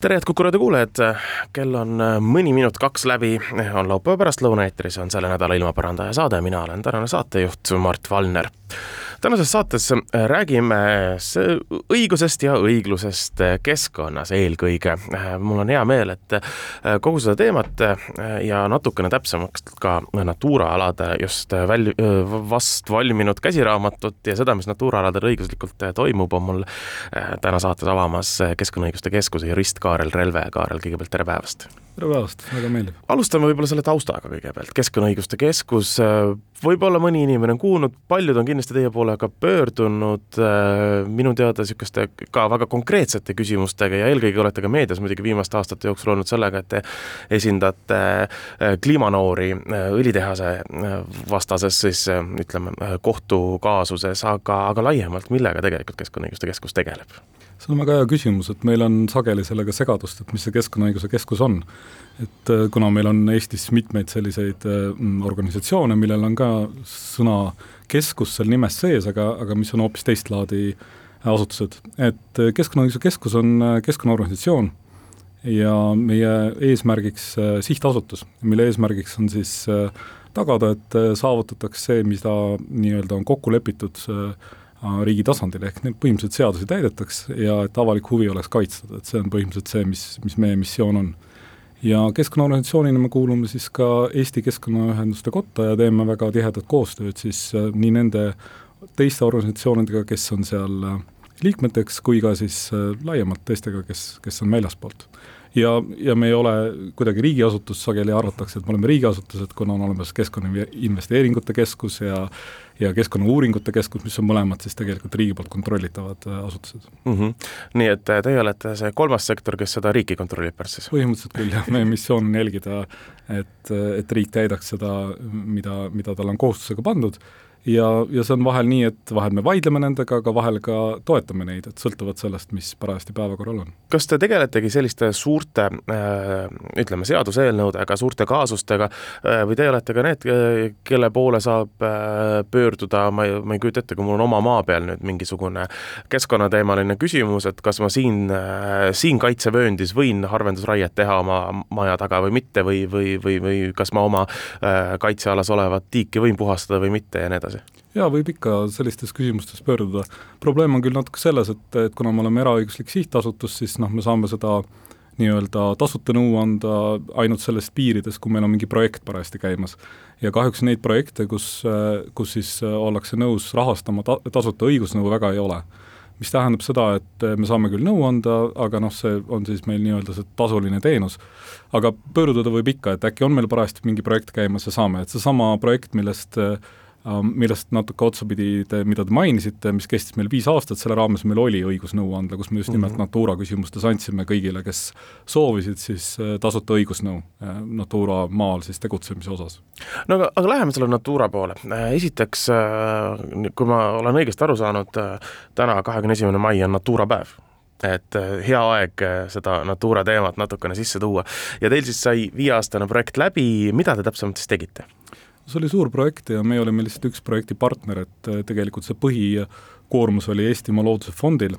tere, head Kuku raadio kuulajad, kell on mõni minut kaks läbi, on laupäeva pärastlõuna, eetris on selle nädala ilmaparandaja saade, mina olen tänane saatejuht Mart Valner tänases saates äh, räägime õigusest ja õiglusest keskkonnas eelkõige. Äh, mul on hea meel, et äh, kogu seda teemat ja natukene täpsemaks ka Natura alade just väl-, vast valminud käsiraamatut ja seda, mis Natura aladel õiguslikult toimub, on mul täna saates avamas Keskkonnaõiguste Keskuse jurist Kaarel Relve. Kaarel, kõigepealt tere päevast! Tere päevast, väga meeldib. alustame võib-olla selle taustaga kõigepealt, Keskkonnaõiguste Keskus, äh, võib-olla mõni inimene on kuulnud, paljud on kindlasti teie poole ka pöördunud äh, minu teada niisuguste ka väga konkreetsete küsimustega ja eelkõige olete ka meedias muidugi viimaste aastate jooksul olnud sellega, et te esindate äh, kliimanoori õlitehase vastases siis ütleme, kohtukaasuses, aga, aga laiemalt, millega tegelikult Keskkonnaõiguste Keskus tegeleb? See on väga hea küsimus, et meil on sageli sellega segadust, et mis see Keskkonnaõiguse Keskus on. et äh, kuna meil on Eestis mitmeid selliseid äh, organisatsioone, millel on ka sõna keskus seal nimes sees, aga, aga mis on hoopis teist laadi asutused, et äh, Keskkonnaõiguse Keskus on keskkonnaorganisatsioon ja meie eesmärgiks sihtasutus, mille eesmärgiks on siis tagada, et saavutatakse see, mida nii-öelda on kokku lepitud äh, Äh, riigi tasandil, ehk need põhimõtteliselt seadusi täidetaks ja et avalik huvi oleks kaitstud, et see on põhimõtteliselt see, mis, mis meie missioon on. ja keskkonnaorganisatsioonina me kuulume siis ka Eesti Keskkonnaühenduste Kotta ja teeme väga tihedat koostööd siis äh, nii nende teiste organisatsioonidega, kes on seal äh, liikmeteks, kui ka siis laiemalt teistega, kes, kes on väljaspoolt ja, ja me ei ole kuidagi riigiasutus, sageli arvatakse, et me oleme riigiasutused, kuna on olemas Keskkonnainvesteeringute Keskus ja ja Keskkonnauuringute Keskus, mis on mõlemad siis tegelikult riigi poolt kontrollitavad äh, asutused mm. -hmm. nii et äh, teie olete see kolmas sektor, kes seda riiki kontrollib pärast siis? põhimõtteliselt küll jah, meie missioon on jälgida, et, et riik täidaks seda, mida, mida talle on kohustusega pandud ja, ja see on vahel nii, et vahel me vaidleme nendega, aga vahel ka toetame neid, et sõltuvalt sellest, mis parajasti päevakorral on. kas te tegeletegi selliste suurte äh, ütleme, seaduseelnõudega, suurte kaasustega äh, või te olete ka need, kelle poole saab äh, pöörduda, ma ei, ma ei kujuta ette, kui mul on oma maa peal nüüd mingisugune keskkonnateemaline küsimus, et kas ma siin, siin kaitsevööndis võin harvendusraiet teha oma maja taga või mitte või, või, või, või kas ma oma kaitsealas olevat tiiki võin puhastada või mitte ja nii edasi? Jaa, võib ikka sellistes küsimustes pöörduda. probleem on küll natuke selles, et, et kuna me oleme eraõiguslik sihtasutus, siis noh, me saame seda nii-öelda tasuta nõu anda ainult sellest piirides, kui meil on mingi projekt parajasti käimas. ja kahjuks neid projekte, kus, kus siis ollakse nõus rahastama ta-, tasuta õigusnõu väga ei ole mis tähendab seda, et me saame küll nõu anda, aga noh, see on siis meil nii-öelda see tasuline teenus. aga pöörduda võib ikka, et äkki on meil parajasti mingi projekt käimas ja saame, et seesama projekt, millest äh, millest natuke otsapidi te, mida te mainisite, mis kestis meil viis aastat, selle raames meil oli õigus nõu anda, kus me just nimelt mm -hmm. Natura küsimustes andsime kõigile, kes soovisid siis äh, tasuta õigusnõu äh, Natura maal siis tegutsemise osas. no aga, aga läheme selle Natura poole. Äh, esiteks, kui ma olen õigesti aru saanud, täna, kahekümne esimene mai on Natura päev et hea aeg seda Natura teemat natukene sisse tuua ja teil siis sai viieaastane projekt läbi, mida te täpsemalt siis tegite? See oli suur projekt ja me olime lihtsalt üks projekti partner, et äh, tegelikult see põhikoormus oli Eestimaa Looduse Fondil,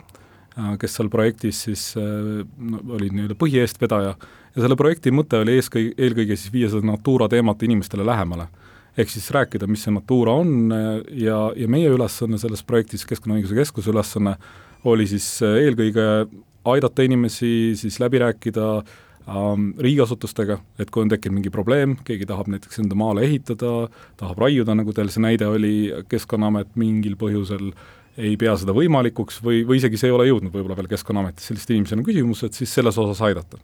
äh, kes seal projektis siis äh, no, oli nii-öelda põhieestvedaja ja selle projekti mõte oli eeskõi-, eelkõige siis viia seda Natura teemat inimestele lähemale. ehk siis rääkida, mis see Natura on ja, ja meie ülesanne selles projektis, Keskkonnaõiguse Keskuse ülesanne, oli siis eelkõige aidata inimesi siis läbi rääkida äh, ähm, riigiasutustega, et kui on tekkinud mingi probleem, keegi tahab näiteks enda maale ehitada, tahab raiuda, nagu teil see näide oli, Keskkonnaamet mingil põhjusel ei pea seda võimalikuks või, või isegi see ei ole jõudnud võib-olla veel Keskkonnaametisse, selliste inimestel on küsimus, et siis selles osas aidata.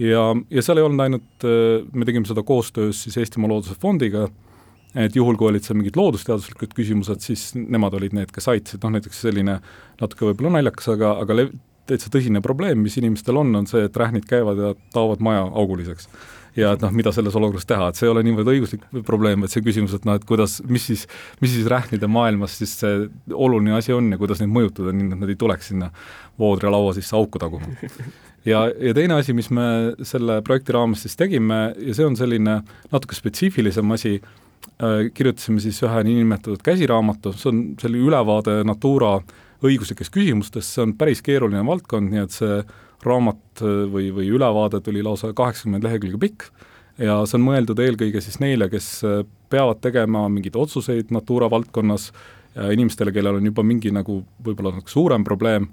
ja, ja seal ei olnud ainult, me tegime seda koostöös siis Eestimaa Looduse Fondiga, et juhul, kui olid seal mingid loodusteaduslikud küsimused, siis nemad olid need, kes aitasid, noh näiteks selline natuke võib-olla naljakas, aga, aga lev-, täitsa tõsine probleem, mis inimestel on, on see, et rähnid käivad ja taovad maja auguliseks ja et noh, mida selles olukorras teha, et see ei ole niivõrd õiguslik probleem, vaid see küsimus, et noh, et kuidas, mis siis, mis siis rähnide maailmas siis see oluline asi on ja kuidas neid mõjutada, nii et nad ei tuleks sinna voodrilaua sisse auku taguma. ja, ja teine asi, mis me selle projekti raames siis tegime ja see on selline natuke spetsiifilisem asi, äh, kirjutasime siis ühe niinimetatud käsiraamatu, see on selline ülevaade Natura õiguslikest küsimustest, see on päris keeruline valdkond, nii et see raamat äh, või, või ülevaade tuli lausa kaheksakümmend lehekülge pikk ja see on mõeldud eelkõige siis neile, kes äh, peavad tegema mingeid otsuseid Natura valdkonnas, inimestele, kellel on juba mingi nagu võib-olla nagu suurem probleem,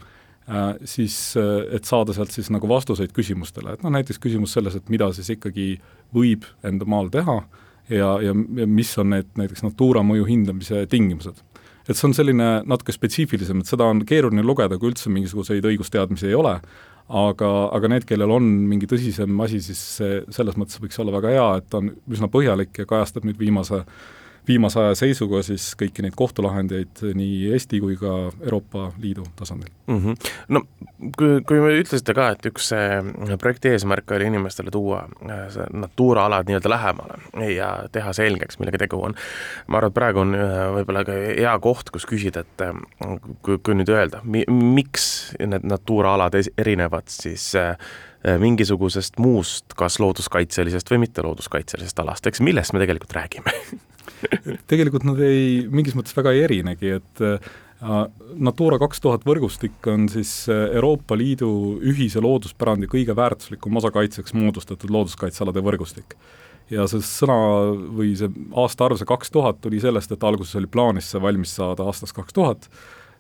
äh, siis et saada sealt siis nagu vastuseid küsimustele, et noh, näiteks küsimus selles, et mida siis ikkagi võib enda maal teha ja, ja, ja mis on need näiteks Natura mõju hindamise tingimused et see on selline natuke spetsiifilisem, et seda on keeruline lugeda, kui üldse mingisuguseid õigusteadmisi ei ole, aga, aga need, kellel on mingi tõsisem asi, siis see selles mõttes võiks olla väga hea, et ta on üsna põhjalik ja kajastab nüüd viimase viimase aja seisuga siis kõiki neid kohtulahendeid nii Eesti kui ka Euroopa Liidu tasandil mm. -hmm. No kui, kui me ütlesite ka, et üks projekti eesmärk oli inimestele tuua äh, Natura alad nii-öelda lähemale ja teha selgeks, millega tegu on. ma arvan, et praegu on äh, võib-olla ka hea koht, kus küsida, et äh, kui, kui nüüd öelda, mi-, miks need Natura alad erinevad siis mingisugusest muust, kas looduskaitselisest või mitte looduskaitselisest alast, eks millest me tegelikult räägime tegelikult nad ei, mingis mõttes väga ei erinegi, et äh, Natura kaks tuhat võrgustik on siis äh, Euroopa Liidu ühise looduspärandi kõige väärtuslikum osa kaitseks moodustatud looduskaitsealade võrgustik. ja see sõna või see aastaarv, see kaks tuhat, tuli sellest, et alguses oli plaanis see valmis saada aastaks kaks tuhat,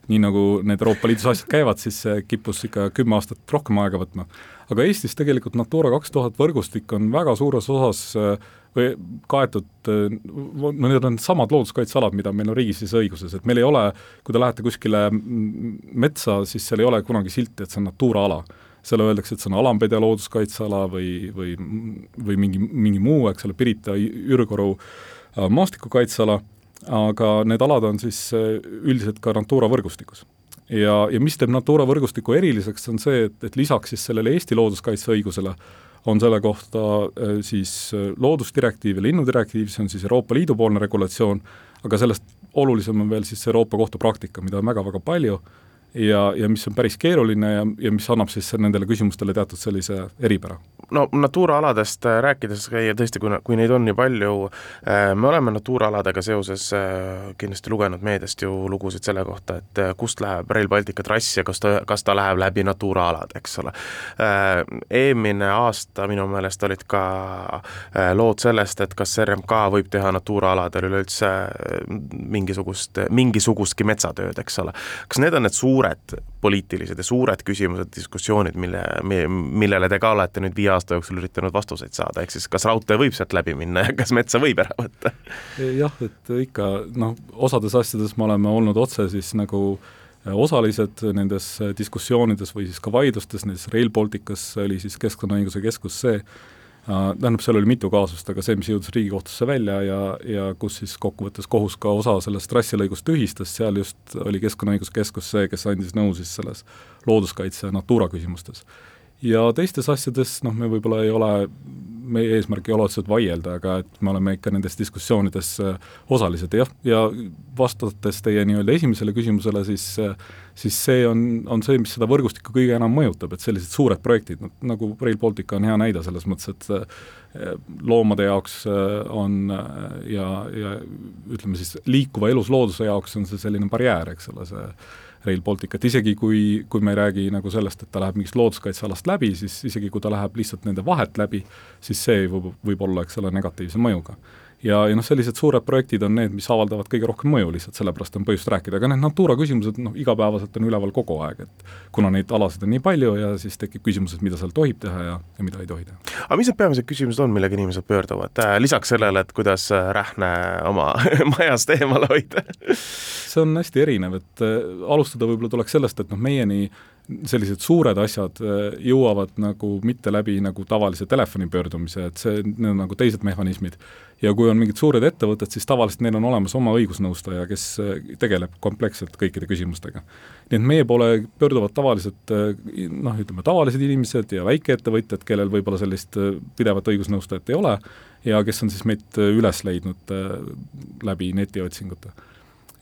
nii nagu need Euroopa Liidus asjad käivad, siis see kippus ikka kümme aastat rohkem aega võtma. Aga Eestis tegelikult Natura kaks tuhat võrgustik on väga suures osas äh, või kaetud, no need on samad looduskaitsealad, mida meil on riigis siis õiguses, et meil ei ole, kui te lähete kuskile metsa, siis seal ei ole kunagi silti, et see on Natura ala. seal öeldakse, et see on Alampedja looduskaitseala või, või, või mingi, mingi muu, eks ole, Pirita, Jürgoru äh, maastikukaitseala, aga need alad on siis äh, üldiselt ka Natura võrgustikus ja, ja mis teeb Natura võrgustiku eriliseks, on see, et, et lisaks siis sellele Eesti looduskaitseõigusele on selle kohta äh, siis äh, loodusdirektiiv ja linnudirektiiv, see on siis Euroopa Liidu poolne regulatsioon, aga sellest olulisem on veel siis Euroopa Kohtu praktika, mida on väga-väga palju ja, ja mis on päris keeruline ja, ja mis annab siis nendele küsimustele teatud sellise eripära. no Natura aladest äh, rääkides tõesti, kui, kui neid on nii palju, äh, me oleme Natura aladega seoses äh, kindlasti lugenud meediast ju lugusid selle kohta, et kust läheb Rail Baltica trass ja kas ta, kas ta läheb läbi Natura alad, eks ole. Eelmine aasta minu meelest olid ka lood sellest, et kas RMK võib teha Natura aladel üleüldse mingisugust, mingisugustki metsatööd, eks ole. kas need on need suured suured poliitilised ja suured küsimused, diskussioonid, mille, millele te ka olete nüüd viie aasta jooksul üritanud vastuseid saada, ehk siis kas raudtee võib sealt läbi minna ja kas metsa võib ära võtta? jah, et ikka noh, osades asjades me oleme olnud otse siis nagu äh, osalised nendes diskussioonides või siis ka vaidlustes, näiteks Rail Balticus oli siis Keskkonnaõiguse Keskus see, tähendab, seal oli mitu kaasust, aga see, mis jõudis Riigikohtusse välja ja, ja kus siis kokkuvõttes kohus ka osa sellest trassilõigust tühistas, seal just oli Keskkonnaõiguskeskus see, kes andis nõu siis selles looduskaitse ja Natura küsimustes. Ja teistes asjades noh, me võib-olla ei ole, meie eesmärk ei ole otseselt vaielda, aga et me oleme ikka nendes diskussioonides äh, osalised. Jah, ja vastates teie nii-öelda esimesele küsimusele, siis äh, siis see on, on see, mis seda võrgustikku kõige enam mõjutab, et sellised suured projektid, nagu Rail Baltic on hea näide selles mõttes, et äh, loomade jaoks on ja, ja ütleme siis liikuva eluslooduse jaoks on see selline barjäär, eks ole, see Rail Baltic, et isegi kui, kui me ei räägi nagu sellest, et ta läheb mingist looduskaitsealast läbi, siis isegi kui ta läheb lihtsalt nende vahet läbi, siis see võib, võib olla, eks ole, negatiivse mõjuga ja, ja noh, sellised suured projektid on need, mis avaldavad kõige rohkem mõju, lihtsalt sellepärast on põhjust rääkida, aga need Natura küsimused noh, igapäevaselt on üleval kogu aeg, et kuna neid alasid on nii palju ja siis tekib küsimus, et mida seal tohib teha ja, ja mida ei tohi teha. aga mis need peamised küsimused on, millega inimesed pöörduvad? Äh,, lisaks sellele, et kuidas äh, Rähne oma majast eemale hoida. See on hästi erinev, et äh, alustada võib-olla tuleks sellest, et noh, meieni sellised suured asjad äh, jõuavad nagu mitte läbi nagu tavalise telefoni pöördumise, et see, need on nagu teised mehhanismid. ja kui on mingid suured ettevõtted, siis tavaliselt neil on olemas oma õigusnõustaja, kes äh, tegeleb kompleksselt kõikide küsimustega. nii et meie poole pöörduvad tavaliselt äh, noh, ütleme tavalised inimesed ja väikeettevõtjad, kellel võib-olla sellist pidevat õigusnõustajat ei ole ja kes on siis meid üles leidnud läbi netiotsingute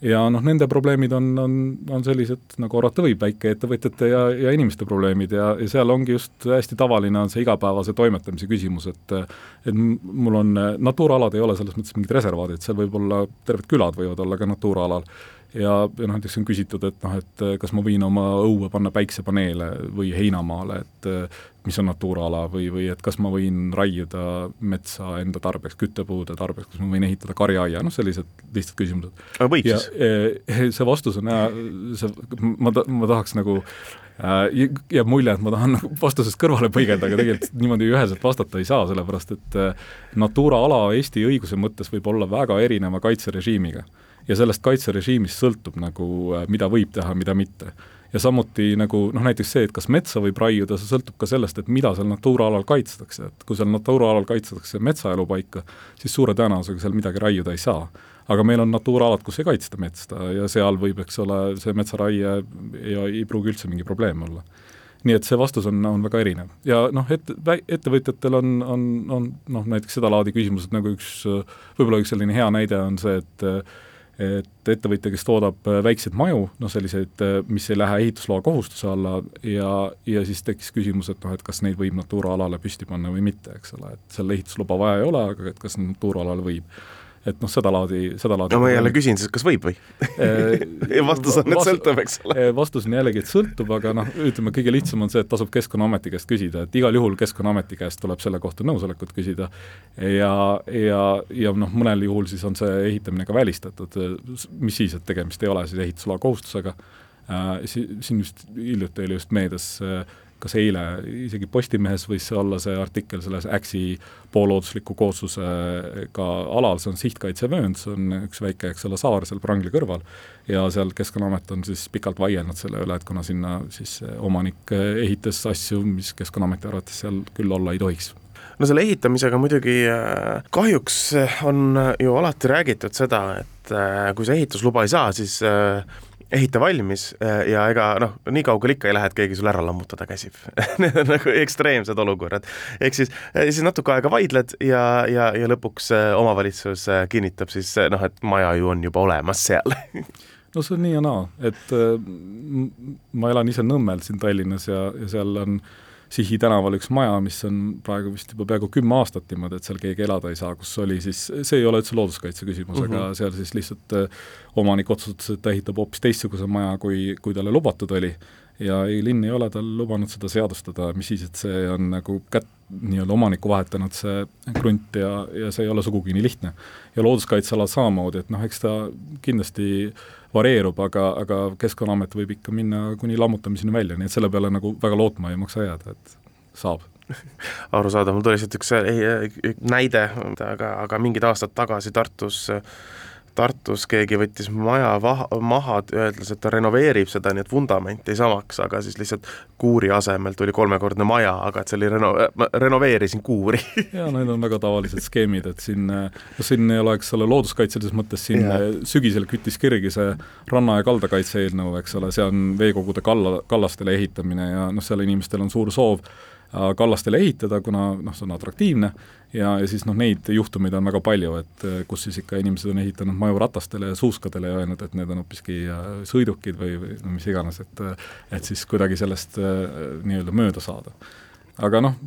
ja noh, nende probleemid on, on, on sellised, nagu arvata võib, väikeettevõtjate ja, ja inimeste probleemid ja, ja seal ongi just hästi tavaline on see igapäevase toimetamise küsimus, et et mul on, Natura alad ei ole selles mõttes mingid reservaadid, seal võib olla, terved külad võivad olla ka Natura alal ja, ja noh, näiteks on küsitud, et noh, et kas ma võin oma õue panna päiksepaneele või heinamaale, et mis on Natura ala või, või et kas ma võin raiuda metsa enda tarbeks, küttepuude tarbeks, kas ma võin ehitada karjaaia, noh, sellised lihtsad küsimused. võib ja, siis? E, see vastus on jah, see, ma ta-, ma tahaks nagu äh, jääb mulje, et ma tahan nagu vastusest kõrvale põigelda, aga tegelikult niimoodi üheselt vastata ei saa, sellepärast et Natura ala Eesti õiguse mõttes võib olla väga erineva kaitserežiimiga ja sellest kaitserežiimist sõltub nagu, äh, mida võib teha, mida mitte. Ja samuti nagu noh, näiteks see, et kas metsa võib raiuda, see sõltub ka sellest, et mida seal Natura alal kaitstakse, et kui seal Natura alal kaitstakse metsaelupaika, siis suure tõenäosusega seal midagi raiuda ei saa. aga meil on Natura alad, kus ei kaitsta metsa ja seal võib, eks ole, see metsaraie ja ei pruugi üldse mingi probleem olla. Nii et see vastus on, on väga erinev. Ja noh, et ettevõtjatel on, on, on noh, näiteks sedalaadi küsimused nagu üks, võib-olla üks selline hea näide on see, et et ettevõtja, kes toodab äh, väikseid maju, noh selliseid, äh, mis ei lähe ehitusloa kohustuse alla ja, ja siis tekkis küsimus, et noh, et kas neid võib Natura alale püsti panna või mitte, eks ole, et seal ehitusluba vaja ei ole, aga et kas Natura alale võib et noh, sedalaadi, sedalaadi no ma jälle küsin siis, kas võib või? Ja vastus on, et sõltub, eks ole. vastus on jällegi, et sõltub, aga noh, ütleme, kõige lihtsam on see, et tasub Keskkonnaameti käest küsida, et igal juhul Keskkonnaameti käest tuleb selle kohta nõusolekut küsida. Ja, ja, ja noh, mõnel juhul siis on see ehitamine ka välistatud, mis siis, et tegemist ei ole siis ehitusloa kohustusega. Äh,, si-, siin just hiljuti oli just meedias äh, kas eile isegi Postimehes võis olla see artikkel selles Äksi poolloodusliku kooslusega alal, see on sihtkaitsevöönd, see on üks väike, eks ole, saar seal Prangli kõrval, ja seal Keskkonnaamet on siis pikalt vaielnud selle üle, et kuna sinna siis omanik ehitas asju, mis Keskkonnaameti arvates seal küll olla ei tohiks. No selle ehitamisega muidugi äh, kahjuks on ju alati räägitud seda, et äh, kui sa ehitusluba ei saa, siis äh, ehita valmis äh, ja ega noh, nii kaugele ikka ei lähe, et keegi sul ära lammutada käsib Need on nagu ekstreemsed olukorrad. ehk siis, äh, siis natuke aega vaidled ja, ja, ja lõpuks äh, omavalitsus kinnitab siis noh, et maja ju on juba olemas seal no see on nii ja naa, et ma elan ise Nõmmel siin Tallinnas ja, ja seal on äh, Sihi tänaval üks maja, mis on praegu vist juba peaaegu kümme aastat niimoodi, et seal keegi elada ei saa, kus oli siis, see ei ole üldse looduskaitse küsimus mm, -hmm. aga mhm. seal siis lihtsalt äh, omanik otsustas, et ta ehitab hoopis teistsuguse maja, kui, kui talle lubatud oli. ja ei, linn ei ole tal lubanud seda seadustada, mis siis, et see on nagu kät-, nii-öelda omanikku vahetanud see krunt ja, ja see ei ole sugugi nii lihtne. ja looduskaitsealal samamoodi, et noh, eks ta kindlasti varieerub, aga, aga Keskkonnaamet võib ikka minna kuni lammutamiseni välja, nii et selle peale nagu väga lootma ei maksa jääda, et saab. Arusaadav, mul tuli lihtsalt üks eh, näide, aga, aga mingid aastad tagasi Tartus Tartus keegi võttis maja vaha, maha, öeldes, et ta renoveerib seda, nii et vundament jäi samaks, aga siis lihtsalt kuuri asemel tuli kolmekordne maja, aga et see oli reno-, ma renoveerisin kuuri jaa, need on väga tavalised skeemid, et siin, noh siin ei ole, eks ole, looduskaitselises mõttes siin yeah. sügisel küttis kirgi see ranna- ja kaldakaitse eelnõu, eks ole, see on veekogude kalla, kallastele ehitamine ja noh, seal inimestel on suur soov kallastele ehitada, kuna noh, see on atraktiivne ja, ja siis noh, neid juhtumeid on väga palju, et äh, kus siis ikka inimesed on ehitanud maju ratastele ja suuskadele ja öelnud, et need on hoopiski äh, sõidukid või, või no mis iganes, et et siis kuidagi sellest nii-öelda mööda saada aga noh,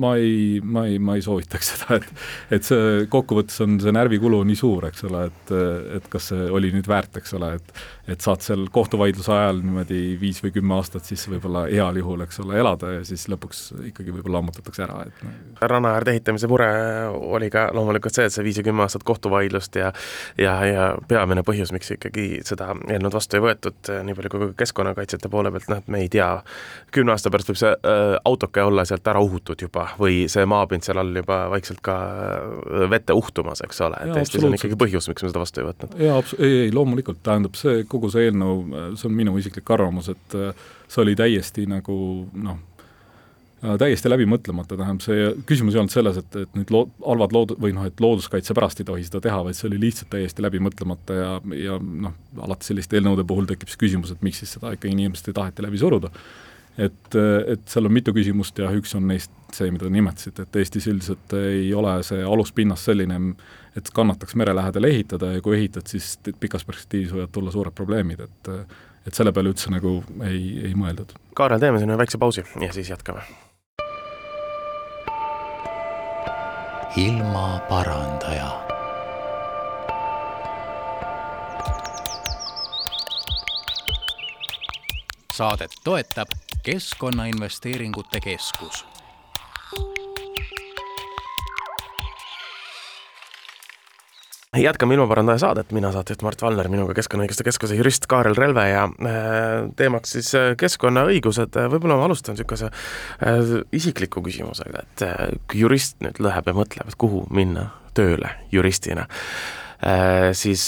ma ei, ma ei, ma ei soovitaks seda, et et see kokkuvõttes on see närvikulu nii suur, eks ole, et et kas see oli nüüd väärt, eks ole, et et saad seal kohtuvaidluse ajal niimoodi viis või kümme aastat siis võib-olla heal juhul, eks ole, elada ja siis lõpuks ikkagi võib-olla lammutatakse ära, et no. ranna äärde ehitamise mure oli ka loomulikult see, et see viis ja kümme aastat kohtuvaidlust ja ja, ja peamine põhjus, miks ikkagi seda eelnõud vastu ei võetud, nii palju kui keskkonnakaitsjate poole pealt, noh, et me ei tea, kümne aasta pärast võib see äh, auto autoke olla sealt ära uhutud juba või see maapind seal all juba vaikselt ka vette uhtumas, eks ole, et Eestis on ikkagi põhjus, miks me seda vastu ei võtnud. jaa, ei, ei loomulikult, tähendab see, kogu see eelnõu, see on minu isiklik arvamus, et see oli täiesti nagu noh, Äh, täiesti läbi mõtlemata, tähendab see küsimus ei olnud selles, et, et nüüd loo-, halvad lood- või noh, et looduskaitse pärast ei tohi seda teha, vaid see oli lihtsalt täiesti läbi mõtlemata ja, ja noh, alati selliste eelnõude puhul tekib siis küsimus, et miks siis seda ikkagi inimestel taheti läbi suruda. Et, et seal on mitu küsimust ja üks on neist see, mida te nimetasite, et Eestis üldiselt ei ole see aluspinnas selline, et kannataks mere lähedal ehitada ja kui ehitad, siis pikas perspektiivis võivad tulla suured probleemid, et et selle peale üldse nagu ei, ei mõeldud. Kaarel, teeme siin ühe väikse pausi ja siis jätkame ilmaparandaja. Saadet toetab Keskkonnainvesteeringute Keskus. Jätkame ilmaparandaja saadet, mina saatejuht Mart Valner, minuga Keskkonnaõiguste Keskuse jurist Kaarel Relve ja äh, teemaks siis äh, keskkonnaõigused, võib-olla ma alustan niisuguse äh, isikliku küsimusega, et kui jurist nüüd läheb ja mõtleb, et kuhu minna tööle juristina, siis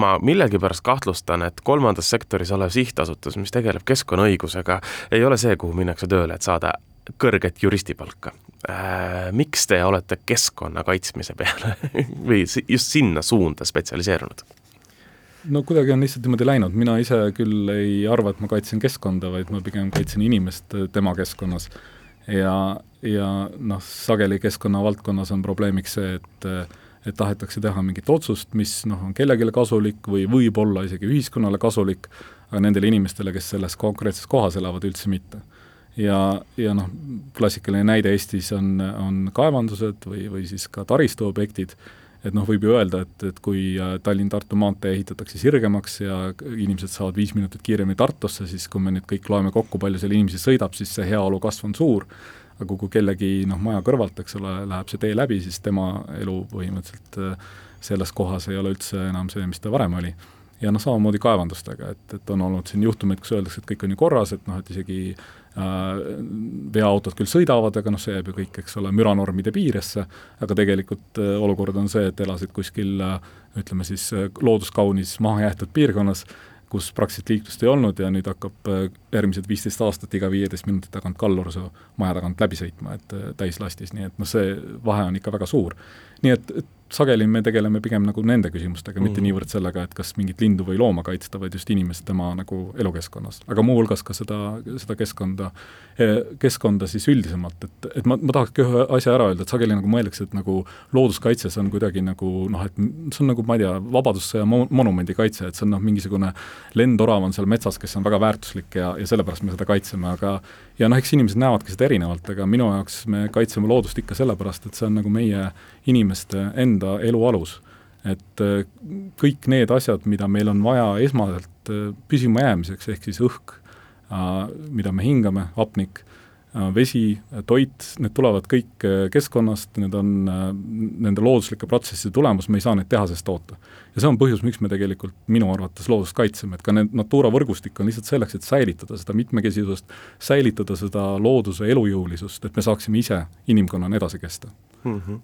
ma millegipärast kahtlustan, et kolmandas sektoris olev sihtasutus, mis tegeleb keskkonnaõigusega, ei ole see, kuhu minnakse tööle, et saada kõrget juristipalka äh,. miks te olete keskkonna kaitsmise peale või just sinna suunda spetsialiseerunud? no kuidagi on lihtsalt niimoodi läinud, mina ise küll ei arva, et ma kaitsen keskkonda, vaid ma pigem kaitsen inimest tema keskkonnas. ja, ja noh, sageli keskkonna valdkonnas on probleemiks see, et et tahetakse teha mingit otsust, mis noh, on kellelegi kasulik või võib olla isegi ühiskonnale kasulik, aga nendele inimestele, kes selles konkreetses kohas elavad, üldse mitte. Ja, ja noh, klassikaline näide Eestis on, on kaevandused või, või siis ka taristuobjektid, et noh, võib ju öelda, et, et kui äh, Tallinn-Tartu maantee ehitatakse sirgemaks ja inimesed saavad viis minutit kiiremini Tartusse, siis kui me nüüd kõik loeme kokku, palju seal inimesi sõidab, siis see heaolu kasv on suur, aga kui kellegi noh, maja kõrvalt, eks ole, läheb see tee läbi, siis tema elu põhimõtteliselt äh, selles kohas ei ole üldse enam see, mis ta varem oli. Ja noh, samamoodi kaevandustega, et, et on olnud siin juhtumeid, kus öeldakse, et kõik on ju korras, et noh, et isegi Äh, veoautod küll sõidavad, aga noh, see jääb ju kõik, eks ole, müranormide piiresse, aga tegelikult äh, olukord on see, et elasid kuskil ütleme siis looduskaunis mahajäetud piirkonnas, kus praktiliselt liiklust ei olnud ja nüüd hakkab järgmised viisteist aastat iga viieteist minuti tagant kallur su maja tagant läbi sõitma, et täislastis, nii et noh, see vahe on ikka väga suur. nii et, et sageli me tegeleme pigem nagu nende küsimustega mm., mitte niivõrd sellega, et kas mingit lindu või looma kaitsta, vaid just inimest tema nagu elukeskkonnas. aga muuhulgas ka seda, seda keskkonda, keskkonda siis üldisemalt, et, et ma, ma tahaks ka ühe asja ära öelda, et sageli nagu mõeldakse, et nagu looduskaitse, see on kuidagi nagu noh, et see on nagu ma ei tea, Vabadussõja monumendi kaitse, et see on noh, mingisugune lendorav on seal metsas, kes on väga väärtuslik ja, ja sellepärast me seda kaitseme, aga ja noh, eks inimesed näevadki seda erinevalt, aga minu jaoks me kaitseme loodust ikka sellepärast, et see on nagu meie inimeste enda elu alus. et äh, kõik need asjad, mida meil on vaja esmaselt äh, püsima jäämiseks, ehk siis õhk, äh, mida me hingame, hapnik vesi, toit, need tulevad kõik äh, keskkonnast, need on äh, nende looduslike protsesside tulemus, me ei saa neid tehasest toota. ja see on põhjus, miks me tegelikult minu arvates loodust kaitseme, et ka need Natura võrgustik on lihtsalt selleks, et säilitada seda mitmekesisust, säilitada seda looduse elujõulisust, et me saaksime ise inimkonnana edasi kesta mm. -hmm.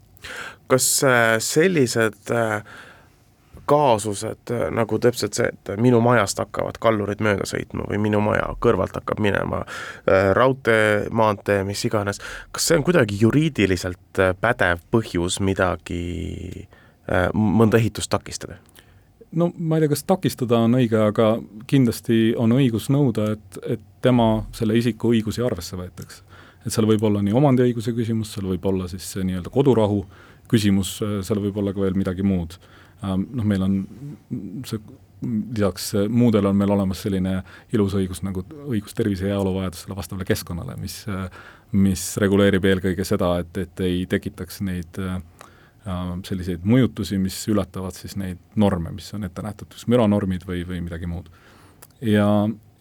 kas sellised äh kaasused nagu täpselt see, et minu majast hakkavad kallurid mööda sõitma või minu maja kõrvalt hakkab minema äh, raudtee, maantee, mis iganes, kas see on kuidagi juriidiliselt äh, pädev põhjus midagi, äh, mõnda ehitust takistada? no ma ei tea, kas takistada on õige, aga kindlasti on õigus nõuda, et, et tema, selle isiku õigusi arvesse võetakse. et seal võib olla nii omandiõiguse küsimus, seal võib olla siis see nii-öelda kodurahu küsimus, seal võib olla ka veel midagi muud noh, meil on see lisaks muudele on meil olemas selline ilus õigus nagu õigus tervise ja heaolu vajadustele vastavale keskkonnale, mis, mis reguleerib eelkõige seda, et, et ei tekitaks neid äh, selliseid mõjutusi, mis ületavad siis neid norme, mis on ette nähtud, kas müranormid või, või midagi muud. ja,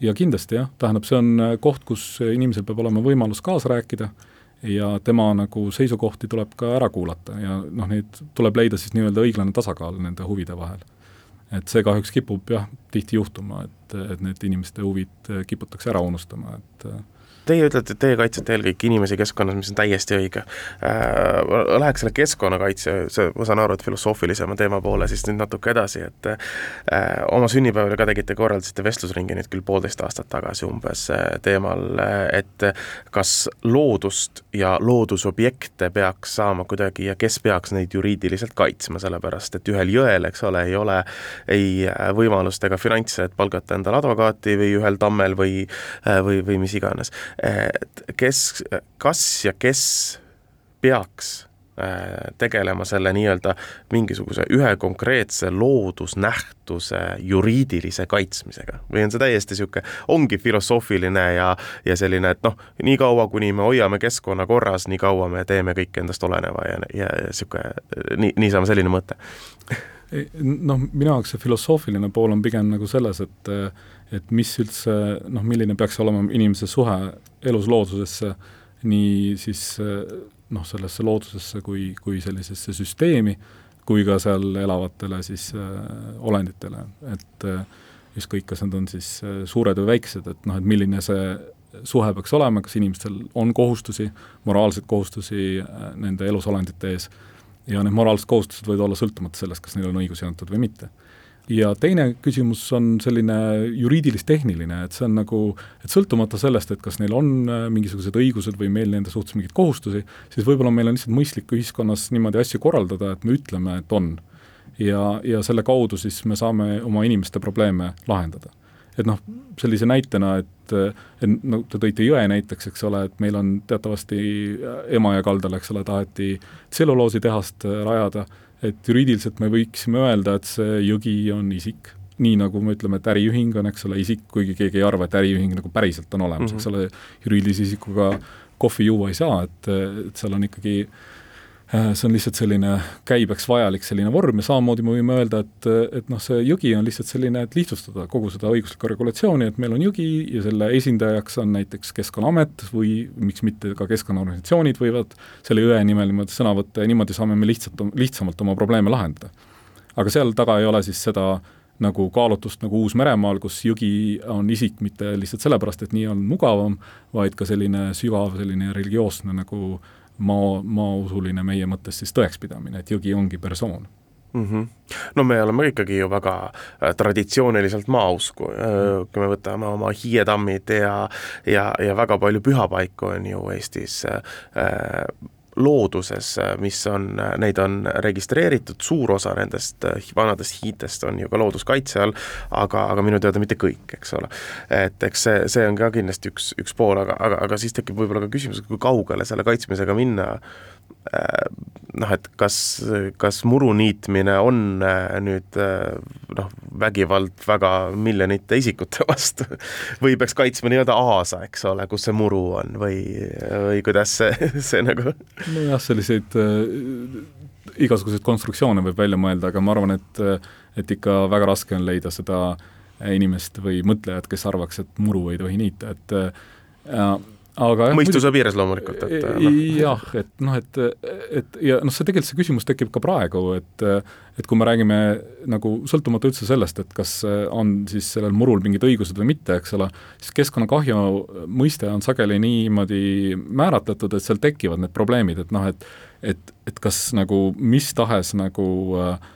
ja kindlasti jah, tähendab, see on koht, kus inimesel peab olema võimalus kaasa rääkida ja tema nagu seisukohti tuleb ka ära kuulata ja noh, neid tuleb leida siis nii-öelda õiglane tasakaal nende huvide vahel. et see kahjuks kipub jah, tihti juhtuma, et, et need inimeste huvid kiputakse ära unustama, et teie ütlete, et teie kaitsete eelkõige inimesi keskkonnas, mis on täiesti õige äh,. Läheks selle keskkonnakaitse, see, ma saan aru, et filosoofilisema teema poole siis nüüd natuke edasi, et äh, oma sünnipäeval ka tegite, korraldasite vestlusringi nüüd küll poolteist aastat tagasi umbes äh, teemal, et kas loodust ja loodusobjekte peaks saama kuidagi ja kes peaks neid juriidiliselt kaitsma, sellepärast et ühel jõel, eks ole, ei ole ei võimalust ega finantse, et palgata endale advokaati või ühel tammel või, või, või mis iganes kes, kas ja kes peaks äh, tegelema selle nii-öelda mingisuguse ühe konkreetse loodusnähtuse juriidilise kaitsmisega. või on see täiesti niisugune, ongi filosoofiline ja, ja selline, et noh, niikaua, kuni me hoiame keskkonna korras, nii kaua me teeme kõik endast oleneva ja, ja niisugune, nii, niisama selline mõte. Noh, minu jaoks see filosoofiline pool on pigem nagu selles, et et mis üldse noh, milline peaks olema inimese suhe elus loodusesse, nii siis noh, sellesse loodusesse kui, kui sellisesse süsteemi, kui ka seal elavatele siis äh, olenditele, et ükskõik, kas nad on siis suured või väiksed, et noh, et milline see suhe peaks olema, kas inimestel on kohustusi, moraalseid kohustusi äh, nende elusolendite ees ja need moraalsed kohustused võivad olla sõltumata sellest, kas neil on õigusi antud või mitte. Ja teine küsimus on selline juriidilis-tehniline, et see on nagu, et sõltumata sellest, et kas neil on äh, mingisugused õigused või meil nende suhtes mingeid kohustusi, siis võib-olla meil on lihtsalt mõistlik ühiskonnas niimoodi asju korraldada, et me ütleme, et on. ja, ja selle kaudu siis me saame oma inimeste probleeme lahendada et noh, sellise näitena, et, et no te tõite jõe näiteks, eks ole, et meil on teatavasti Emajõe kaldal, eks ole, taheti tselluloositehast rajada, et juriidiliselt me võiksime öelda, et see jõgi on isik. nii nagu me ütleme, et äriühing on, eks ole, isik, kuigi keegi ei arva, et äriühing nagu päriselt on olemas mm, -hmm. eks ole, juriidilise isikuga kohvi juua ei saa, et, et seal on ikkagi äh, Äh, see on lihtsalt selline käibeks vajalik selline vorm ja samamoodi me võime öelda, et, et noh, see jõgi on lihtsalt selline, et lihtsustada kogu seda õiguslikku regulatsiooni, et meil on jõgi ja selle esindajaks on näiteks Keskkonnaamet või miks mitte ka keskkonnaorganisatsioonid võivad selle jõe nimel niimoodi sõna võtta ja niimoodi saame me lihtsalt, lihtsamalt oma probleeme lahendada. aga seal taga ei ole siis seda nagu kaalutlust nagu Uus-Meremaal, kus jõgi on isik mitte lihtsalt sellepärast, et nii on mugavam, vaid ka selline sügav selline religioosne nagu äh, maa, maausuline meie mõttes siis tõekspidamine, et jõgi ongi persoon mm. -hmm. no me oleme ikkagi ju väga äh, traditsiooniliselt maausku äh,, kui me võtame oma hiietammid ja ja, ja väga palju pühapaiku on ju Eestis äh, looduses, mis on, neid on registreeritud, suur osa nendest äh, vanadest hiidest on ju ka looduskaitse all, aga, aga minu teada mitte kõik, eks ole. et eks see, see on ka kindlasti üks, üks pool, aga, aga, aga siis tekib võib-olla ka küsimus, kui kaugele selle kaitsmisega minna Äh, noh, et kas, kas muru niitmine on äh, nüüd äh, noh, vägivald väga miljonite isikute vastu või peaks kaitsma nii-öelda aasa, eks ole, kus see muru on või, või kuidas see, see nagu nojah, selliseid äh, igasuguseid konstruktsioone võib välja mõelda, aga ma arvan, et et ikka väga raske on leida seda inimest või mõtlejat, kes arvaks, et muru ei tohi niita, et äh, aga mõistuse piires loomulikult, et no. jah, et noh, et, et ja noh, see tegelikult, see küsimus tekib ka praegu, et et kui me räägime nagu sõltumata üldse sellest, et kas on siis sellel murul mingid õigused või mitte, eks ole, siis keskkonnakahju mõiste on sageli niimoodi määratletud, et seal tekivad need probleemid, et noh, et et, et kas nagu mis tahes nagu äh,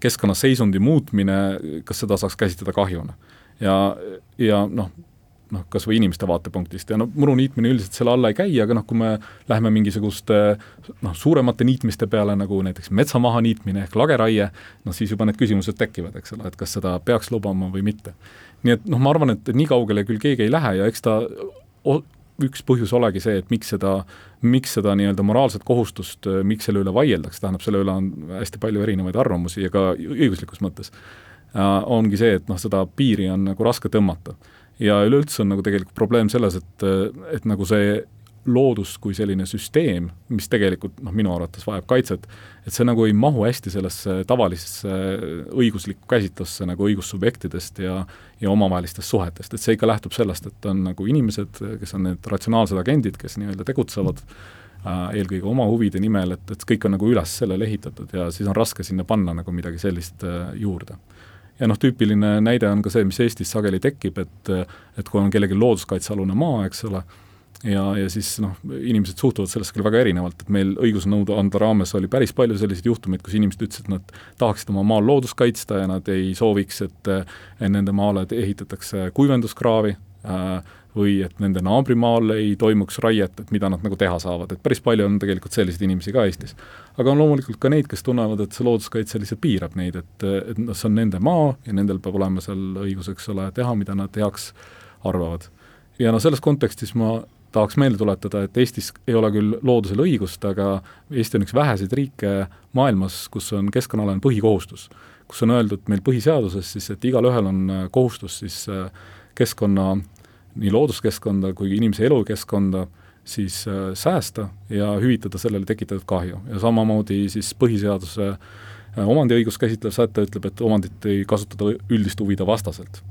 keskkonnaseisundi muutmine, kas seda saaks käsitleda kahjuna. ja, ja noh, noh, kas või inimeste vaatepunktist ja no muru niitmine üldiselt selle alla ei käi, aga noh, kui me läheme mingisuguste noh, suuremate niitmiste peale, nagu näiteks metsamaha niitmine ehk lageraie, noh siis juba need küsimused tekivad, eks ole, et kas seda peaks lubama või mitte. nii et noh, ma arvan, et nii kaugele küll keegi ei lähe ja eks ta üks põhjus olegi see, et miks seda, miks seda nii-öelda moraalset kohustust, miks selle üle vaieldakse, tähendab, selle üle on hästi palju erinevaid arvamusi ja ka õiguslikus mõttes äh,, ongi see, et noh, seda piiri on nagu raske tõmmata ja üleüldse on nagu tegelikult probleem selles, et, et nagu see loodus kui selline süsteem, mis tegelikult noh, minu arvates vajab kaitset, et see nagu ei mahu hästi sellesse tavalisesse õiguslikku käsitlusse nagu õigussubjektidest ja ja omavahelistest suhetest, et see ikka lähtub sellest, et on nagu inimesed, kes on need ratsionaalsed agendid, kes nii-öelda tegutsevad äh, eelkõige oma huvide nimel, et, et kõik on nagu üles sellele ehitatud ja siis on raske sinna panna nagu midagi sellist äh, juurde ja noh, tüüpiline näide on ka see, mis Eestis sageli tekib, et et kui on kellelgi looduskaitsealune maa, eks ole, ja, ja siis noh, inimesed suhtuvad sellesse küll väga erinevalt, et meil õigusnõude anda raames oli päris palju selliseid juhtumeid, kus inimesed ütlesid, et nad tahaksid oma maal loodust kaitsta ja nad ei sooviks, et nende maale ehitatakse kuivenduskraavi äh,, või et nende naabrimaal ei toimuks raiet, et mida nad nagu teha saavad, et päris palju on tegelikult selliseid inimesi ka Eestis. aga on loomulikult ka neid, kes tunnevad, et see looduskaitse lihtsalt piirab neid, et, et noh, see on nende maa ja nendel peab olema seal õigus, eks ole, teha, mida nad heaks arvavad. ja noh, selles kontekstis ma tahaks meelde tuletada, et Eestis ei ole küll loodusel õigust, aga Eesti on üks väheseid riike maailmas, kus on keskkonnaalane põhikohustus. kus on öeldud meil põhiseaduses siis, et igalühel on kohustus siis keskkonna nii looduskeskkonda kui inimese elukeskkonda siis äh, säästa ja hüvitada sellele tekitatud kahju ja samamoodi siis põhiseaduse äh, omandiõigust käsitlev säte ütleb, et omandit ei kasutada üldist huvide vastaselt.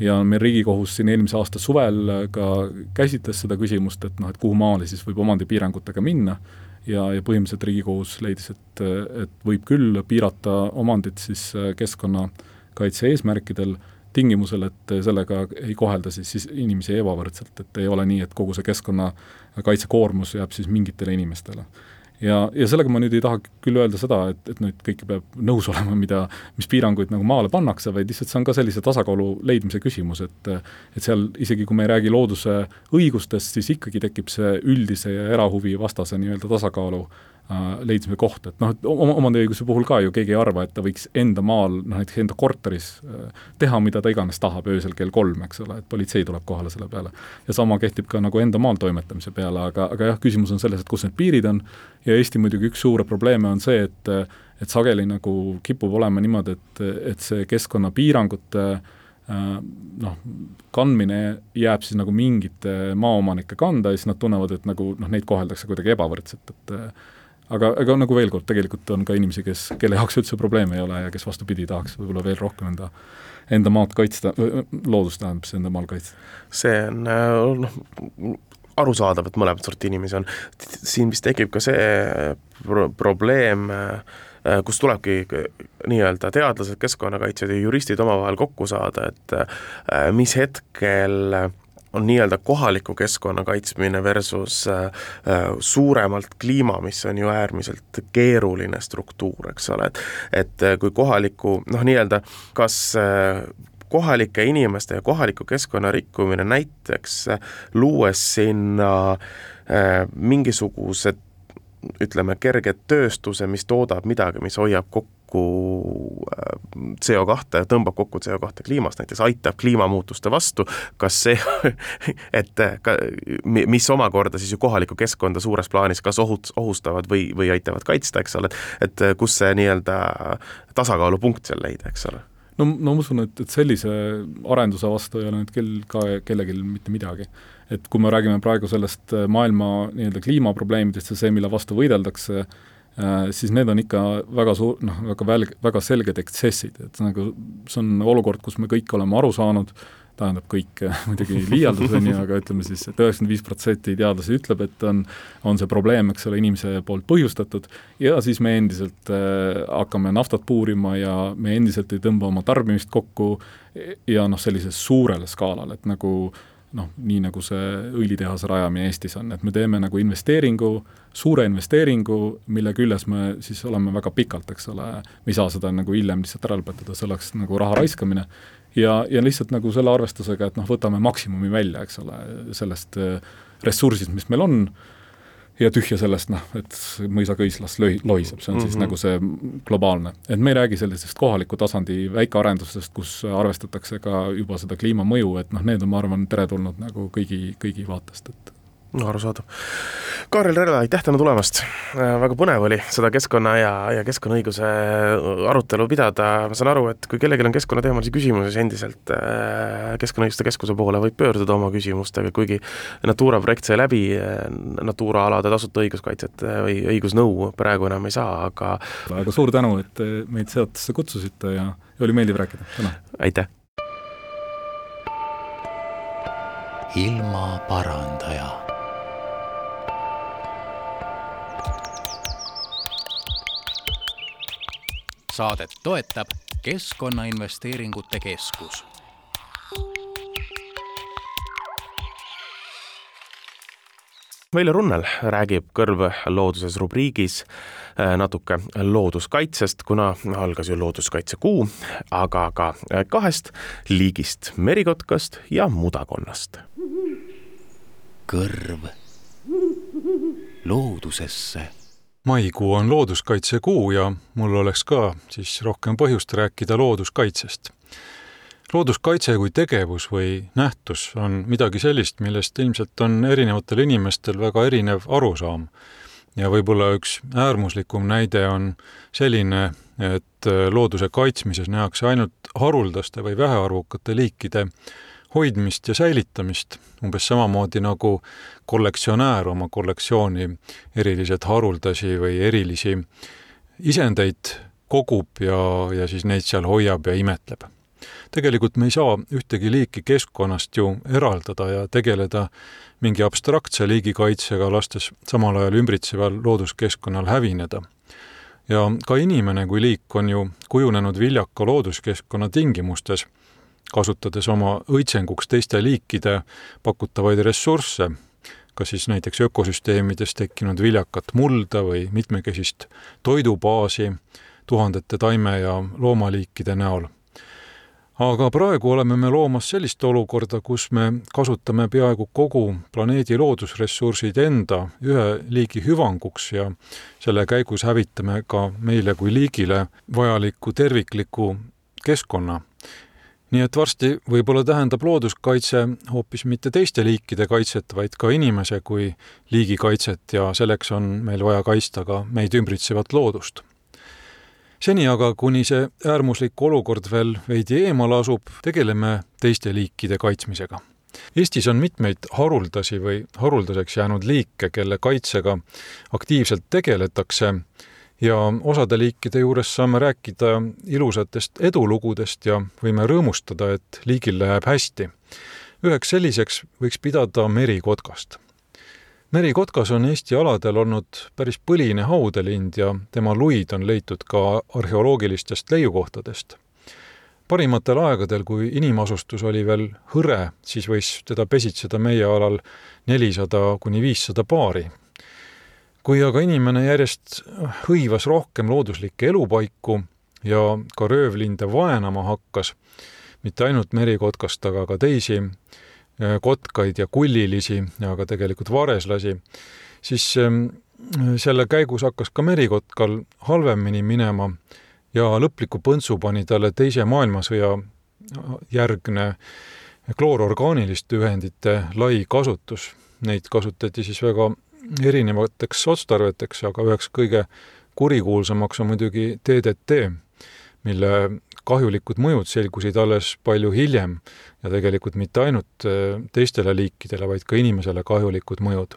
ja meil Riigikohus siin eelmise aasta suvel äh, ka käsitles seda küsimust, et noh, et kuhu maale siis võib omandipiirangutega minna ja, ja põhimõtteliselt Riigikohus leidis, et, et võib küll piirata omandit siis keskkonnakaitse eesmärkidel tingimusel, et sellega ei kohelda siis, siis inimesi ebavõrdselt, et ei ole nii, et kogu see keskkonnakaitsekoormus jääb siis mingitele inimestele. ja, ja sellega ma nüüd ei taha küll öelda seda, et, et nüüd kõike peab nõus olema, mida, mis piiranguid nagu maale pannakse, vaid lihtsalt see on ka sellise tasakaalu leidmise küsimus, et et seal isegi, kui me ei räägi looduse õigustest, siis ikkagi tekib see üldise ja erahuvi vastase nii-öelda tasakaalu äh, leidmise koht, et noh, et omandiõiguse puhul ka ju keegi ei arva, et ta võiks enda maal, noh näiteks enda korteris äh, teha, mida ta iganes tahab öösel kell kolm, eks ole, et politsei tuleb kohale selle peale. ja sama kehtib ka nagu enda maal toimetamise peale, aga, aga jah, küsimus on selles, et kus need piirid on ja Eesti muidugi üks suure probleeme on see, et et sageli nagu kipub olema niimoodi, et, et see keskkonnapiirangute äh, noh, kandmine jääb siis nagu mingite maaomanike kanda ja siis nad tunnevad, et nagu noh, neid koheldakse kuidagi ebavõrdselt, et aga, aga nagu veel kord, tegelikult on ka inimesi, kes, kelle jaoks üldse probleeme ei ole ja kes vastupidi, tahaks võib-olla veel rohkem enda enda maad kaitsta, loodust tähendab siis enda maal kaitsta. see on noh, arusaadav, et mõlemat sorti inimesi on. siin vist tekib ka see pro probleem, kus tulebki nii-öelda teadlased, keskkonnakaitsjad ja juristid omavahel kokku saada, et mis hetkel on nii-öelda kohaliku keskkonna kaitsmine versus äh, äh, suuremalt kliima, mis on ju äärmiselt keeruline struktuur, eks ole, et et äh, kui kohaliku noh, nii-öelda kas kohalike inimeste ja kohaliku keskkonna rikkumine näiteks luues sinna mingisugused ütleme, kerge tööstuse, mis toodab midagi, mis hoiab kokku äh, CO2, tõmbab kokku CO2 kliimast, näiteks aitab kliimamuutuste vastu, kas see et ka, mis omakorda siis ju kohalikku keskkonda suures plaanis kas ohut-, ohustavad või, või aitavad kaitsta, eks ole, et et kus see nii-öelda tasakaalupunkt seal leida, eks ole no, no ma usun, et, et sellise arenduse vastu ei ole nüüd küll ka kellelgi mitte midagi. et kui me räägime praegu sellest maailma nii-öelda kliimaprobleemidest ja see, mille vastu võideldakse, Äh, siis need on ikka väga suur, noh, väga välg-, väga selged eksessid, et nagu see on olukord, kus me kõik oleme aru saanud, tähendab kõik muidugi liialdus, on ju, aga ütleme siis et, et üheksakümmend viis protsenti teadlasi ütleb, et on, on see probleem, eks ole, inimese poolt põhjustatud. Ja siis me endiselt äh, hakkame naftat puurima ja me endiselt ei tõmba oma tarbimist kokku ja noh, sellisel suurel skaalal, et nagu noh, nii nagu see õlitehase rajamine Eestis on, et me teeme nagu investeeringu, suure investeeringu, mille küljes me siis oleme väga pikalt, eks ole, me ei saa seda nagu hiljem lihtsalt ära lõpetada, see oleks nagu raha raiskamine, ja, ja lihtsalt nagu selle arvestusega, et noh, võtame maksimumi välja, eks ole, sellest äh, ressursist, mis meil on, ja tühja sellest, noh, et mõisaköislas löi-, lohiseb, see on mm -hmm. siis mhm. nagu see globaalne. et me ei räägi sellisest kohaliku tasandi väikearendustest, kus arvestatakse ka juba seda kliimamõju, et noh, need on, ma arvan, teretulnud nagu kõigi, kõigi vaatest, et no arusaadav. Kaarel Relva, aitäh täna tulemast, äh, väga põnev oli seda keskkonna ja, ja keskkonnaõiguse arutelu pidada, ma saan aru, et kui kellelgi on keskkonnateemalisi küsimusi, siis endiselt äh, Keskkonnaõiguste Keskuse poole võib pöörduda oma küsimustega, kuigi Natura projekt sai läbi, äh, Natura alade tasuta õiguskaitset või õigusnõu praegu enam ei saa, aga aga suur tänu, et meid saatesse kutsusite ja, ja oli meeldiv rääkida, tänan! aitäh! ilmaparandaja saadet toetab Keskkonnainvesteeringute Keskus Veljo Runnel räägib Kõrv looduses rubriigis äh, natuke looduskaitsest, kuna algas ju looduskaitsekuu, aga ka kahest liigist, merikotkast ja mudakonnast. kõrv loodusesse. Maikuu on looduskaitsekuu ja mul oleks ka siis rohkem põhjust rääkida looduskaitsest looduskaitse kui tegevus või nähtus on midagi sellist, millest ilmselt on erinevatel inimestel väga erinev arusaam. ja võib-olla üks äärmuslikum näide on selline, et looduse kaitsmises nähakse ainult haruldaste või vähearvukate liikide hoidmist ja säilitamist, umbes samamoodi nagu kollektsionäär oma kollektsiooni eriliselt haruldasi või erilisi isendeid kogub ja, ja siis neid seal hoiab ja imetleb tegelikult me ei saa ühtegi liiki keskkonnast ju eraldada ja tegeleda mingi abstraktse liigikaitsega, lastes samal ajal ümbritseval looduskeskkonnal hävineda. ja ka inimene kui liik on ju kujunenud viljaka looduskeskkonna tingimustes, kasutades oma õitsenguks teiste liikide pakutavaid ressursse, kas siis näiteks ökosüsteemides tekkinud viljakat mulda või mitmekesist toidubaasi tuhandete taime- ja loomaliikide näol aga praegu oleme me loomas sellist olukorda, kus me kasutame peaaegu kogu planeedi loodusressursid enda ühe liigi hüvanguks ja selle käigus hävitame ka meile kui liigile vajaliku tervikliku keskkonna. Nii et varsti võib-olla tähendab looduskaitse hoopis mitte teiste liikide kaitset, vaid ka inimese kui liigi kaitset ja selleks on meil vaja kaitsta ka meid ümbritsevat loodust seni aga, kuni see äärmuslik olukord veel veidi eemal asub, tegeleme teiste liikide kaitsmisega. Eestis on mitmeid haruldasi või haruldaseks jäänud liike, kelle kaitsega aktiivselt tegeletakse ja osade liikide juures saame rääkida ilusatest edulugudest ja võime rõõmustada, et liigil läheb hästi. üheks selliseks võiks pidada merikotkast merikotkas on Eesti aladel olnud päris põline haudelind ja tema luid on leitud ka arheoloogilistest leiukohtadest. parimatel aegadel, kui inimasustus oli veel hõre, siis võis teda pesitseda meie alal nelisada kuni viissada paari. Kui aga inimene järjest hõivas rohkem looduslikke elupaiku ja ka röövlinde vaenama hakkas, mitte ainult merikotkast, aga ka teisi, Äh, kotkaid ja kullilisi ja ka tegelikult vareslasi, siis ähm, selle käigus hakkas ka merikotkal halvemini minema ja lõpliku põntsu pani talle Teise maailmasõja järgne kloororgaaniliste ühendite lai kasutus. Neid kasutati siis väga erinevateks otstarveteks, aga üheks kõige kurikuulsamaks on muidugi DDT, mille kahjulikud mõjud selgusid alles palju hiljem ja tegelikult mitte ainult äh, teistele liikidele, vaid ka inimesele kahjulikud mõjud.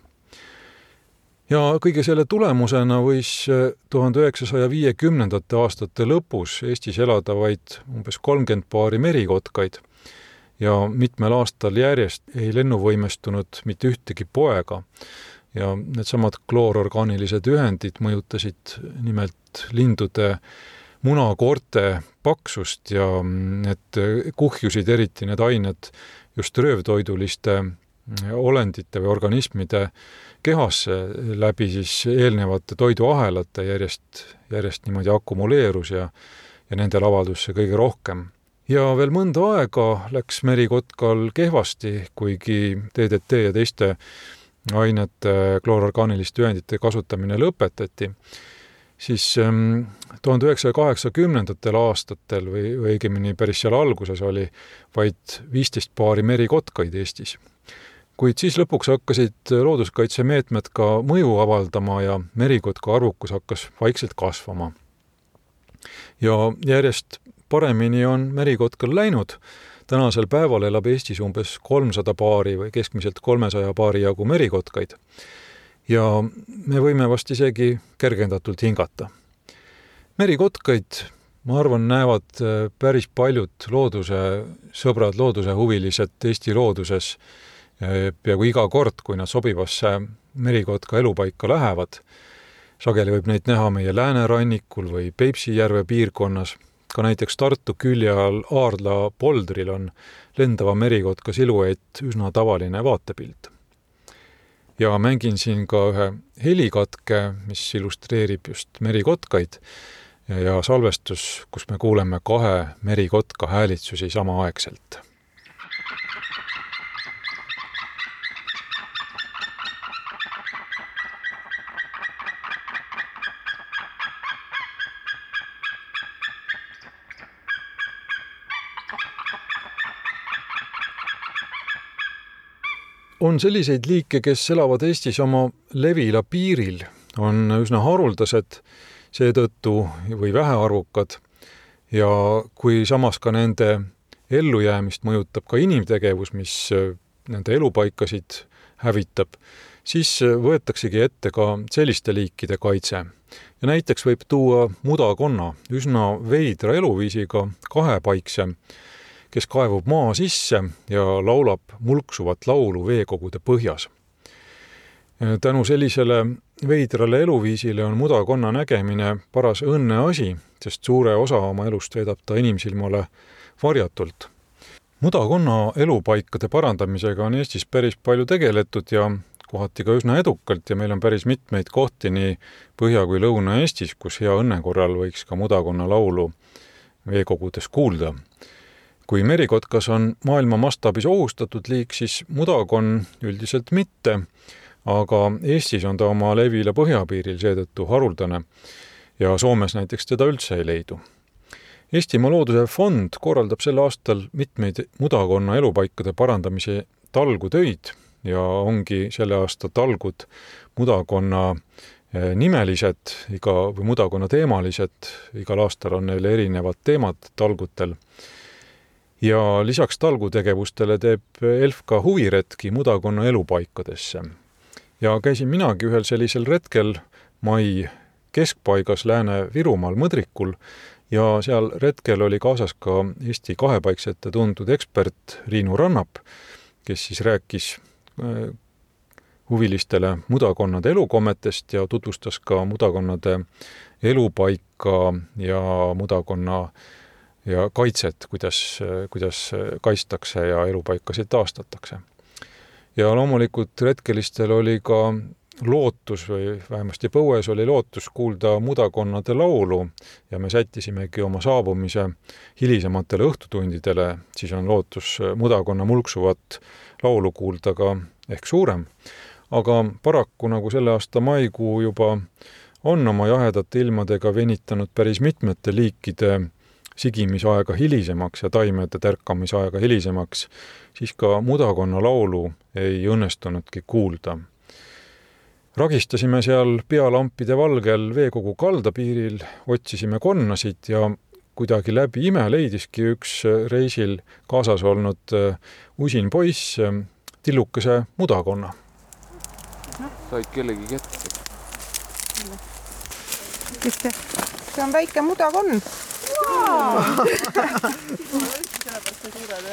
ja kõige selle tulemusena võis äh, tuhande üheksasaja viiekümnendate aastate lõpus Eestis elada vaid umbes kolmkümmend paari merikotkaid ja mitmel aastal järjest ei lennuvõimestunud mitte ühtegi poega ja needsamad kloororgaanilised ühendid mõjutasid nimelt lindude munakoorte paksust ja need kuhjusid eriti need ained just röövtoiduliste olendite või organismide kehasse läbi siis eelnevate toiduahelate järjest, järjest niimoodi akumuleerus ja ja nendel avaldus see kõige rohkem. ja veel mõnda aega läks merikotkal kehvasti, kuigi DDT ja teiste ainete kloororgaaniliste ühendite kasutamine lõpetati siis ähm, tuhande üheksasaja kaheksakümnendatel aastatel või õigemini päris seal alguses oli vaid viisteist paari merikotkaid Eestis. kuid siis lõpuks hakkasid looduskaitsemeetmed ka mõju avaldama ja merikotka arvukus hakkas vaikselt kasvama. ja järjest paremini on merikotkal läinud, tänasel päeval elab Eestis umbes kolmsada paari või keskmiselt kolmesaja paari jagu merikotkaid ja me võime vast isegi kergendatult hingata. merikotkaid, ma arvan, näevad äh, päris paljud looduse sõbrad, loodusehuvilised Eesti looduses äh, peaaegu iga kord, kui nad sobivasse merikotka elupaika lähevad. sageli võib neid näha meie läänerannikul või Peipsi järve piirkonnas, ka näiteks Tartu külje all Aardla poldril on lendava merikotka siluett üsna tavaline vaatepilt. Ja mängin siin ka ühe helikatke, mis illustreerib just merikotkaid. Ja salvestus, kus me kuuleme kahe merikotka häälitsusi samaaegselt on selliseid liike, kes elavad Eestis oma levila piiril, on üsna haruldased seetõttu või vähearvukad ja kui samas ka nende ellujäämist mõjutab ka inimtegevus, mis nende elupaikasid hävitab, siis võetaksegi ette ka selliste liikide kaitse. ja näiteks võib tuua mudakonna, üsna veidra eluviisiga kahepaikse, kes kaevub maa sisse ja laulab mulksuvat laulu veekogude põhjas. tänu sellisele veidrale eluviisile on mudakonna nägemine paras õnneasi, sest suure osa oma elust veedab ta inimsilmale varjatult. mudakonna elupaikade parandamisega on Eestis päris palju tegeletud ja kohati ka üsna edukalt ja meil on päris mitmeid kohti nii Põhja- kui Lõuna-Eestis, kus hea õnne korral võiks ka mudakonna laulu veekogudes kuulda kui merikotkas on maailma mastaabis ohustatud liik, siis mudakonn üldiselt mitte, aga Eestis on ta oma levila põhjapiiril seetõttu haruldane ja Soomes näiteks teda üldse ei leidu. Eestimaa Looduse Fond korraldab sel aastal mitmeid mudakonna elupaikade parandamise talgutöid ja ongi selle aasta talgud mudakonna eh, nimelised, iga, või mudakonna teemalised, igal aastal on neil erinevad teemad talgutel ja lisaks talgutegevustele teeb ELF ka huviretki mudakonna elupaikadesse. ja käisin minagi ühel sellisel retkel mai keskpaigas Lääne-Virumaal Mõdrikul ja seal retkel oli kaasas ka Eesti kahepaiksete tuntud ekspert Riinu Rannap, kes siis rääkis äh, huvilistele mudakonnade elukommetest ja tutvustas ka mudakonnade elupaika ja mudakonna äh, ja kaitset, kuidas, kuidas kaitstakse ja elupaikasid taastatakse. ja loomulikult retkelistel oli ka lootus või vähemasti põues oli lootus kuulda mudakonnade laulu ja me sättisimegi oma saabumise hilisematele õhtutundidele, siis on lootus mudakonna mulksuvat laulu kuulda ka ehk suurem. aga paraku, nagu selle aasta maikuu juba on oma jahedate ilmadega venitanud päris mitmete liikide sigimisaega hilisemaks ja taimede tärkamisaega hilisemaks, siis ka mudakonna laulu ei õnnestunudki kuulda. ragistasime seal pealampide valgel veekogu kaldapiiril, otsisime konnasid ja kuidagi läbi ime leidiski üks reisil kaasas olnud äh, usin poiss äh, tillukese mudakonna. said kellegi kätte? kes see? see on väike mudakonn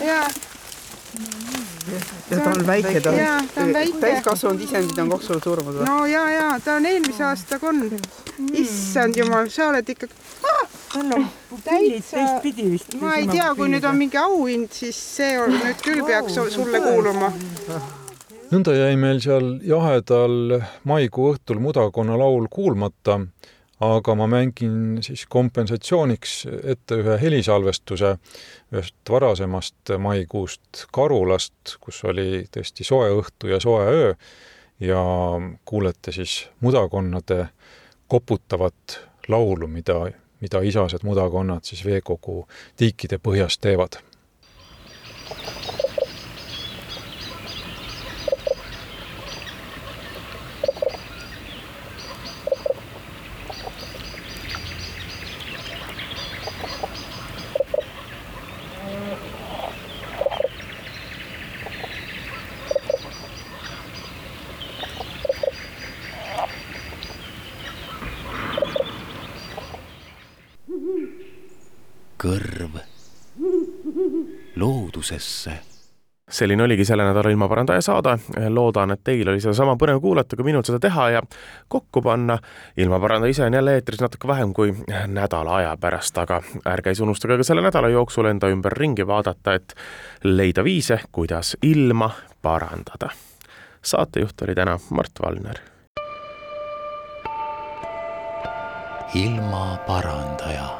jaa. ja ta on väike, ta on täiskasvanud isendid on kaks korda suuremad või? no ja, ja ta on eelmise aasta konn. issand jumal, sa oled ikka tal on pupillid teistpidi vist. ma ei tea, kui nüüd on mingi auhind, siis see on nüüd küll peaks sulle kuuluma. nõnda jäi meil seal jahedal maikuu õhtul mudakonna laul kuulmata aga ma mängin siis kompensatsiooniks ette ühe helisalvestuse ühest varasemast maikuust Karulast, kus oli tõesti soe õhtu ja soe öö ja kuulete siis mudakonnade koputavat laulu, mida, mida isased mudakonnad siis veekogu tiikide põhjas teevad loodusesse. selline oligi selle nädala ilmaparandaja saade, loodan, et teil oli sedasama põnev kuulata, kui minul seda teha ja kokku panna. ilmaparandaja ise on jälle eetris natuke vähem kui nädala aja pärast, aga ärge siis unustage ka selle nädala jooksul enda ümber ringi vaadata, et leida viise, kuidas ilma parandada. saatejuht oli täna Mart Valner. ilmaparandaja